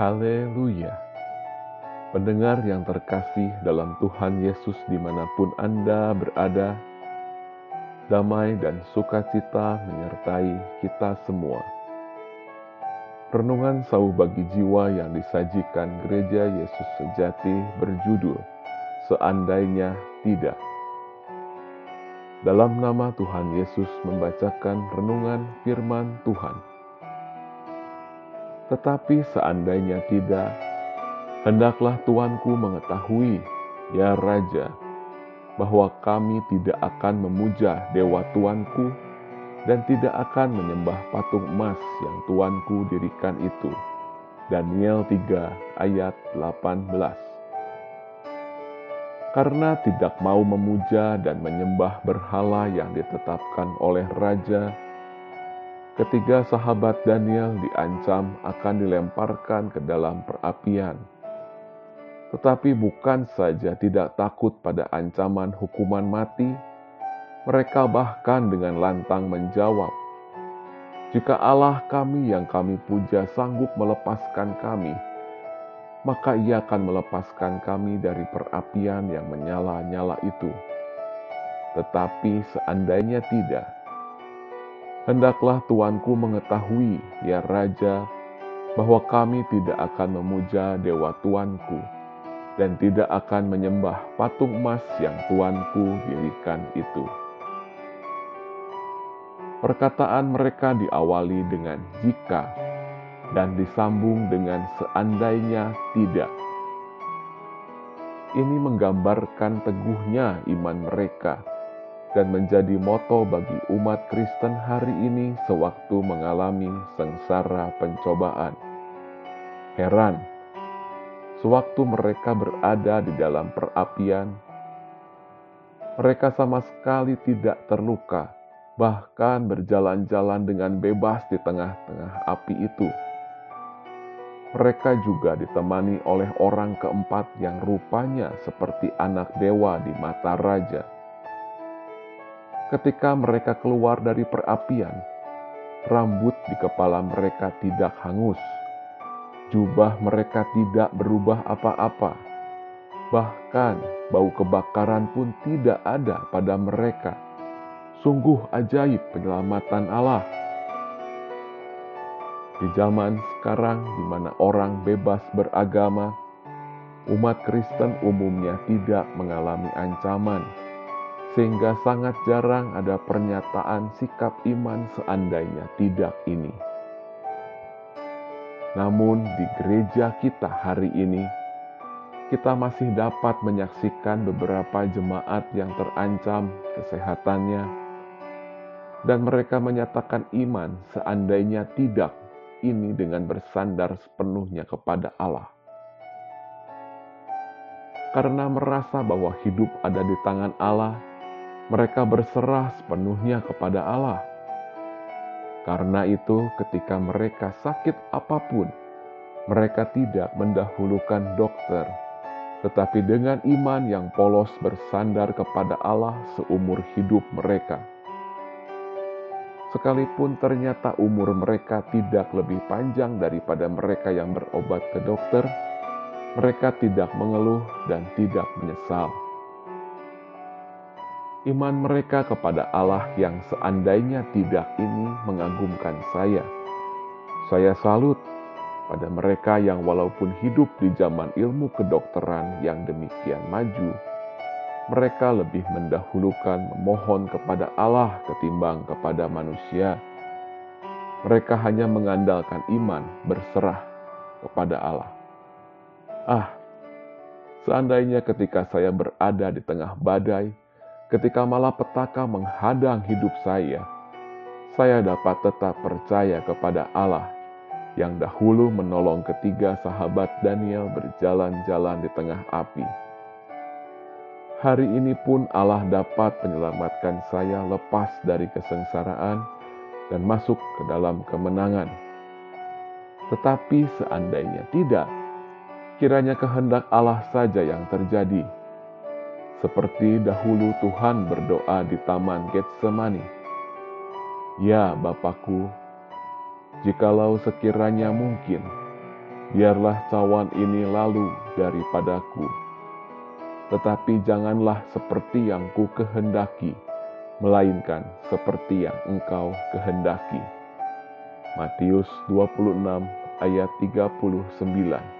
Haleluya! Pendengar yang terkasih dalam Tuhan Yesus di mana pun Anda berada, damai dan sukacita menyertai kita semua. Renungan sauh bagi jiwa yang disajikan gereja Yesus sejati berjudul Seandainya Tidak. Dalam nama Tuhan Yesus membacakan renungan firman Tuhan. Tetapi seandainya tidak, hendaklah Tuanku mengetahui, ya Raja, bahwa kami tidak akan memuja dewa Tuanku dan tidak akan menyembah patung emas yang Tuanku dirikan itu. Daniel 3 ayat 18 Karena tidak mau memuja dan menyembah berhala yang ditetapkan oleh Raja, ketiga sahabat Daniel diancam akan dilemparkan ke dalam perapian tetapi bukan saja tidak takut pada ancaman hukuman mati, mereka bahkan dengan lantang menjawab, "Jika Allah kami yang kami puja sanggup melepaskan kami, maka Ia akan melepaskan kami dari perapian yang menyala-nyala itu. Tetapi seandainya tidak, hendaklah Tuanku mengetahui, ya Raja, bahwa kami tidak akan memuja dewa Tuanku." dan tidak akan menyembah patung emas yang tuanku dirikan itu. Perkataan mereka diawali dengan jika dan disambung dengan seandainya tidak. Ini menggambarkan teguhnya iman mereka dan menjadi moto bagi umat Kristen hari ini sewaktu mengalami sengsara pencobaan. Heran Sewaktu mereka berada di dalam perapian, mereka sama sekali tidak terluka, bahkan berjalan-jalan dengan bebas di tengah-tengah api itu. Mereka juga ditemani oleh orang keempat yang rupanya seperti anak dewa di mata raja. Ketika mereka keluar dari perapian, rambut di kepala mereka tidak hangus Jubah mereka tidak berubah apa-apa. Bahkan bau kebakaran pun tidak ada pada mereka. Sungguh ajaib penyelamatan Allah. Di zaman sekarang di mana orang bebas beragama, umat Kristen umumnya tidak mengalami ancaman, sehingga sangat jarang ada pernyataan sikap iman seandainya tidak ini. Namun di gereja kita hari ini, kita masih dapat menyaksikan beberapa jemaat yang terancam kesehatannya, dan mereka menyatakan iman seandainya tidak ini dengan bersandar sepenuhnya kepada Allah. Karena merasa bahwa hidup ada di tangan Allah, mereka berserah sepenuhnya kepada Allah karena itu, ketika mereka sakit apa pun, mereka tidak mendahulukan dokter, tetapi dengan iman yang polos bersandar kepada Allah seumur hidup mereka. Sekalipun ternyata umur mereka tidak lebih panjang daripada mereka yang berobat ke dokter, mereka tidak mengeluh dan tidak menyesal Iman mereka kepada Allah yang seandainya tidak ini mengagumkan saya. Saya salut pada mereka yang walaupun hidup di zaman ilmu kedokteran yang demikian maju, mereka lebih mendahulukan memohon kepada Allah ketimbang kepada manusia. Mereka hanya mengandalkan iman berserah kepada Allah. Ah, seandainya ketika saya berada di tengah badai, ketika malapetaka menghadang hidup saya, saya dapat tetap percaya kepada Allah yang dahulu menolong ketiga sahabat Daniel berjalan-jalan di tengah api. Hari ini pun Allah dapat menyelamatkan saya lepas dari kesengsaraan dan masuk ke dalam kemenangan. Tetapi seandainya tidak, kiranya kehendak Allah saja yang terjadi seperti dahulu Tuhan berdoa di Taman Getsemani. Ya Bapakku, jikalau sekiranya mungkin, biarlah cawan ini lalu daripadaku. Tetapi janganlah seperti yang ku kehendaki, melainkan seperti yang engkau kehendaki. Matius 26 ayat 39